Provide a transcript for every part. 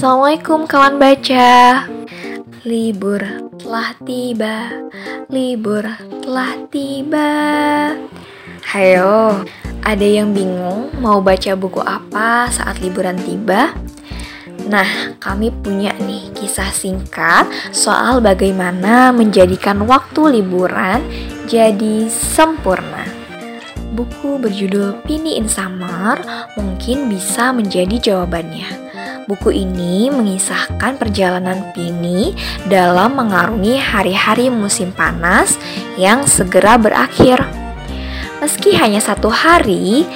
Assalamualaikum kawan baca Libur telah tiba Libur telah tiba Hayo, ada yang bingung mau baca buku apa saat liburan tiba? Nah, kami punya nih kisah singkat soal bagaimana menjadikan waktu liburan jadi sempurna. Buku berjudul Pini in Summer mungkin bisa menjadi jawabannya. Buku ini mengisahkan perjalanan Pini dalam mengarungi hari-hari musim panas yang segera berakhir. Meski hanya satu hari,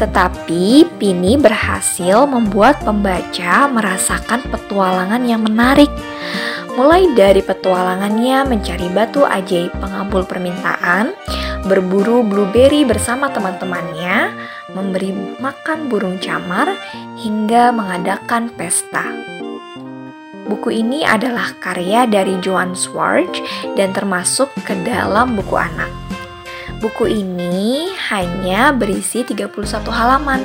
tetapi Pini berhasil membuat pembaca merasakan petualangan yang menarik. Mulai dari petualangannya mencari batu ajaib pengabul permintaan, berburu blueberry bersama teman-temannya, memberi makan burung camar, hingga mengadakan pesta. Buku ini adalah karya dari Joan Swartz dan termasuk ke dalam buku anak. Buku ini hanya berisi 31 halaman.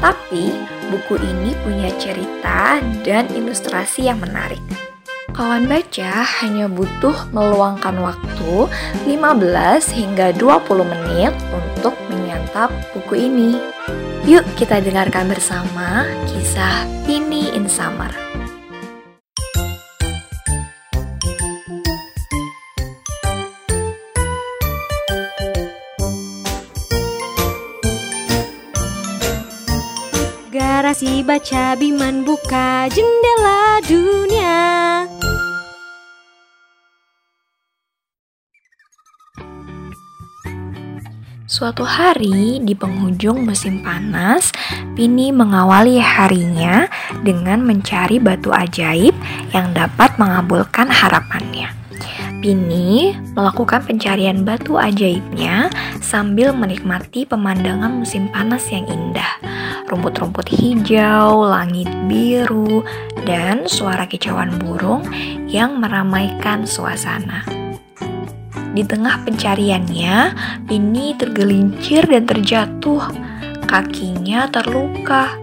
Tapi buku ini punya cerita dan ilustrasi yang menarik. Kawan baca hanya butuh meluangkan waktu 15 hingga 20 menit untuk menyantap buku ini. Yuk kita dengarkan bersama kisah Pini in Summer. Garasi baca Biman buka jendela dunia Suatu hari di penghujung musim panas, Pini mengawali harinya dengan mencari batu ajaib yang dapat mengabulkan harapannya. Pini melakukan pencarian batu ajaibnya sambil menikmati pemandangan musim panas yang indah. Rumput-rumput hijau, langit biru, dan suara kicauan burung yang meramaikan suasana. Di tengah pencariannya, Pini tergelincir dan terjatuh. Kakinya terluka.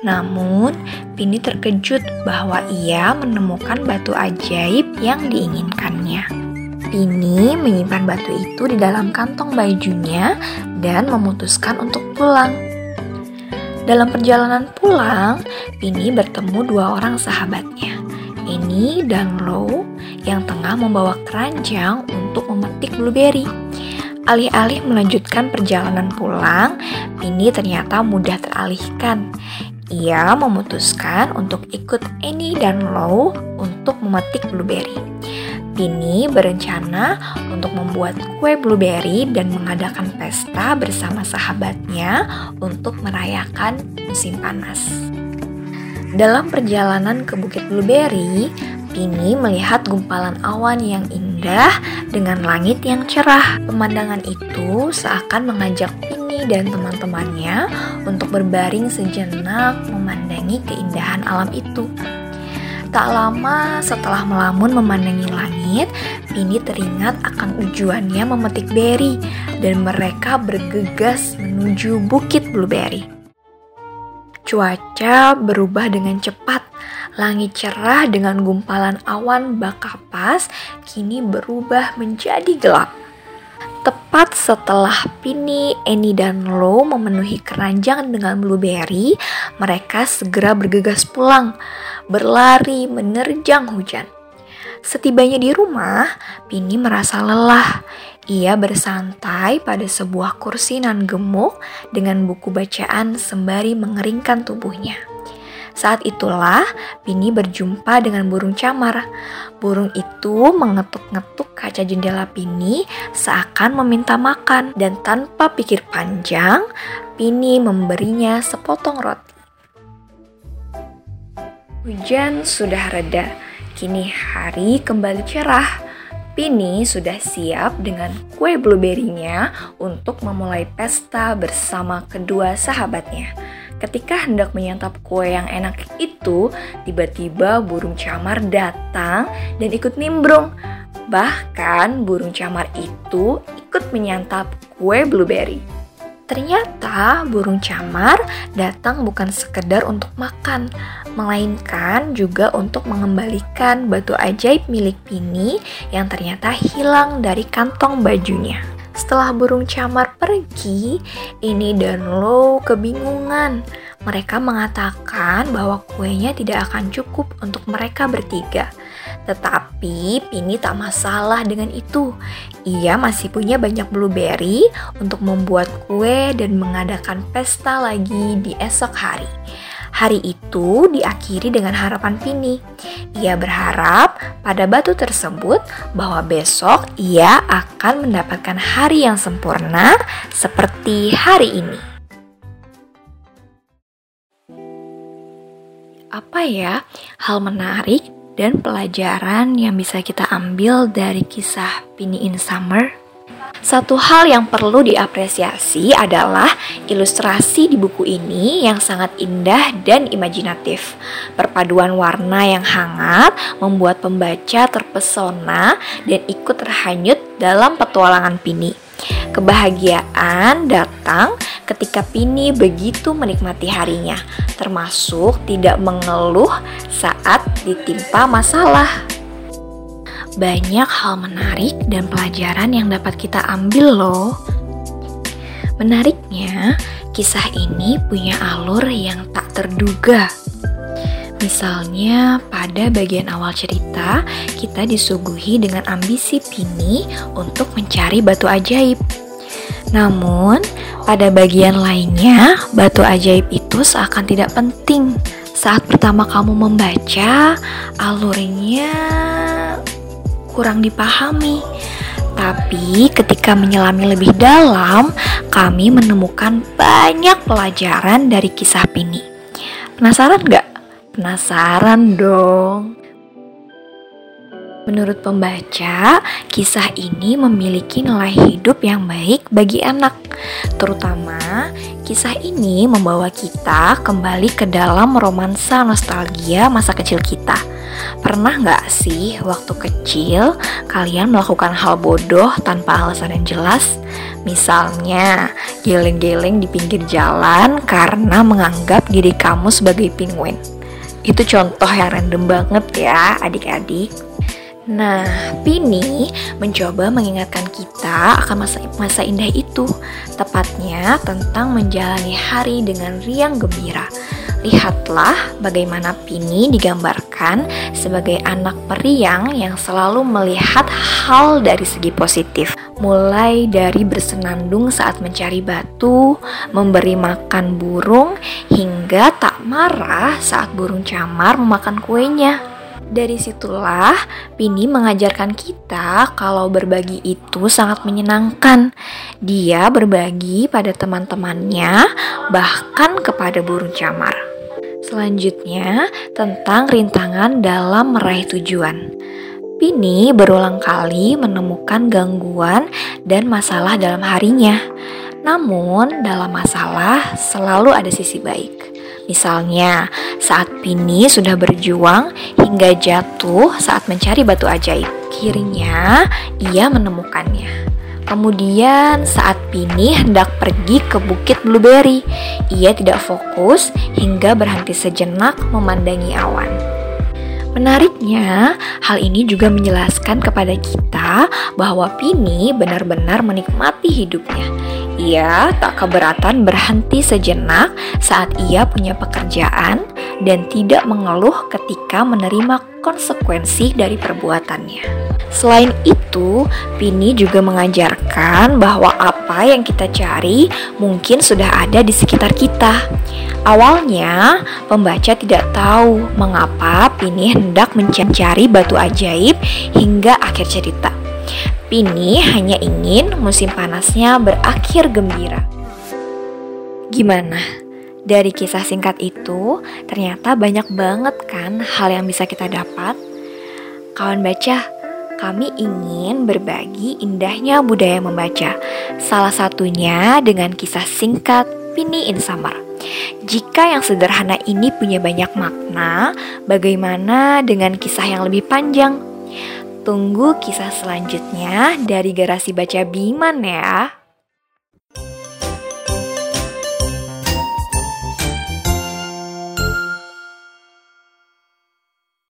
Namun, Pini terkejut bahwa ia menemukan batu ajaib yang diinginkannya. Pini menyimpan batu itu di dalam kantong bajunya dan memutuskan untuk pulang. Dalam perjalanan pulang, Pini bertemu dua orang sahabatnya, Eni dan Lo, yang tengah membawa keranjang untuk memetik blueberry. Alih-alih melanjutkan perjalanan pulang, Pini ternyata mudah teralihkan. Ia memutuskan untuk ikut Annie dan Low untuk memetik blueberry. Pini berencana untuk membuat kue blueberry dan mengadakan pesta bersama sahabatnya untuk merayakan musim panas. Dalam perjalanan ke Bukit Blueberry, Pini melihat gumpalan awan yang indah dengan langit yang cerah. Pemandangan itu seakan mengajak Pini dan teman-temannya untuk berbaring sejenak memandangi keindahan alam itu. Tak lama setelah melamun memandangi langit, Pini teringat akan tujuannya memetik beri dan mereka bergegas menuju Bukit Blueberry. Cuaca berubah dengan cepat Langit cerah dengan gumpalan awan bak kapas kini berubah menjadi gelap. Tepat setelah Pini, Eni, dan Lo memenuhi keranjang dengan blueberry, mereka segera bergegas pulang, berlari menerjang hujan. Setibanya di rumah, Pini merasa lelah. Ia bersantai pada sebuah kursi nan gemuk dengan buku bacaan sembari mengeringkan tubuhnya. Saat itulah Pini berjumpa dengan burung camar. Burung itu mengetuk-ngetuk kaca jendela Pini seakan meminta makan dan tanpa pikir panjang, Pini memberinya sepotong roti. Hujan sudah reda, kini hari kembali cerah. Pini sudah siap dengan kue blueberry-nya untuk memulai pesta bersama kedua sahabatnya. Ketika hendak menyantap kue yang enak itu, tiba-tiba burung camar datang dan ikut nimbrung. Bahkan burung camar itu ikut menyantap kue blueberry. Ternyata burung camar datang bukan sekedar untuk makan, melainkan juga untuk mengembalikan batu ajaib milik Pini yang ternyata hilang dari kantong bajunya. Setelah burung camar pergi, ini dan Lo kebingungan. Mereka mengatakan bahwa kuenya tidak akan cukup untuk mereka bertiga. Tetapi Pini tak masalah dengan itu. Ia masih punya banyak blueberry untuk membuat kue dan mengadakan pesta lagi di esok hari. Hari itu diakhiri dengan harapan Pini. Ia berharap pada batu tersebut bahwa besok ia akan mendapatkan hari yang sempurna seperti hari ini. Apa ya hal menarik dan pelajaran yang bisa kita ambil dari kisah Pini in Summer? Satu hal yang perlu diapresiasi adalah ilustrasi di buku ini yang sangat indah dan imajinatif. Perpaduan warna yang hangat membuat pembaca terpesona dan ikut terhanyut dalam petualangan Pini. Kebahagiaan datang ketika Pini begitu menikmati harinya, termasuk tidak mengeluh saat ditimpa masalah. Banyak hal menarik dan pelajaran yang dapat kita ambil loh. Menariknya, kisah ini punya alur yang tak terduga. Misalnya, pada bagian awal cerita, kita disuguhi dengan ambisi Pini untuk mencari batu ajaib. Namun, pada bagian lainnya, batu ajaib itu seakan tidak penting. Saat pertama kamu membaca, alurnya kurang dipahami. Tapi ketika menyelami lebih dalam, kami menemukan banyak pelajaran dari kisah Pini. Penasaran gak? Penasaran dong. Menurut pembaca, kisah ini memiliki nilai hidup yang baik bagi anak. Terutama, kisah ini membawa kita kembali ke dalam romansa nostalgia masa kecil kita. Pernah nggak sih waktu kecil kalian melakukan hal bodoh tanpa alasan yang jelas? Misalnya, geleng-geleng di pinggir jalan karena menganggap diri kamu sebagai penguin. Itu contoh yang random banget ya adik-adik. Nah, Pini mencoba mengingatkan kita akan masa, masa indah itu, tepatnya tentang menjalani hari dengan riang gembira. Lihatlah bagaimana Pini digambarkan sebagai anak periang yang selalu melihat hal dari segi positif. Mulai dari bersenandung saat mencari batu, memberi makan burung, hingga tak marah saat burung camar memakan kuenya. Dari situlah Pini mengajarkan kita kalau berbagi itu sangat menyenangkan. Dia berbagi pada teman-temannya, bahkan kepada burung camar. Selanjutnya, tentang rintangan dalam meraih tujuan. Pini berulang kali menemukan gangguan dan masalah dalam harinya. Namun, dalam masalah selalu ada sisi baik. Misalnya, saat Pini sudah berjuang hingga jatuh saat mencari batu ajaib. Kirinya, ia menemukannya. Kemudian saat Pini hendak pergi ke Bukit Blueberry, ia tidak fokus hingga berhenti sejenak memandangi awan. Menariknya, hal ini juga menjelaskan kepada kita bahwa Pini benar-benar menikmati hidupnya. Ia tak keberatan berhenti sejenak saat ia punya pekerjaan dan tidak mengeluh ketika menerima konsekuensi dari perbuatannya. Selain itu, Pini juga mengajarkan bahwa apa yang kita cari mungkin sudah ada di sekitar kita. Awalnya, pembaca tidak tahu mengapa Pini hendak mencari batu ajaib hingga akhir cerita. Pini hanya ingin musim panasnya berakhir gembira. Gimana? Dari kisah singkat itu, ternyata banyak banget kan hal yang bisa kita dapat. Kawan baca, kami ingin berbagi indahnya budaya membaca. Salah satunya dengan kisah singkat Pini in Summer. Jika yang sederhana ini punya banyak makna, bagaimana dengan kisah yang lebih panjang? Tunggu kisah selanjutnya dari Garasi Baca Biman ya.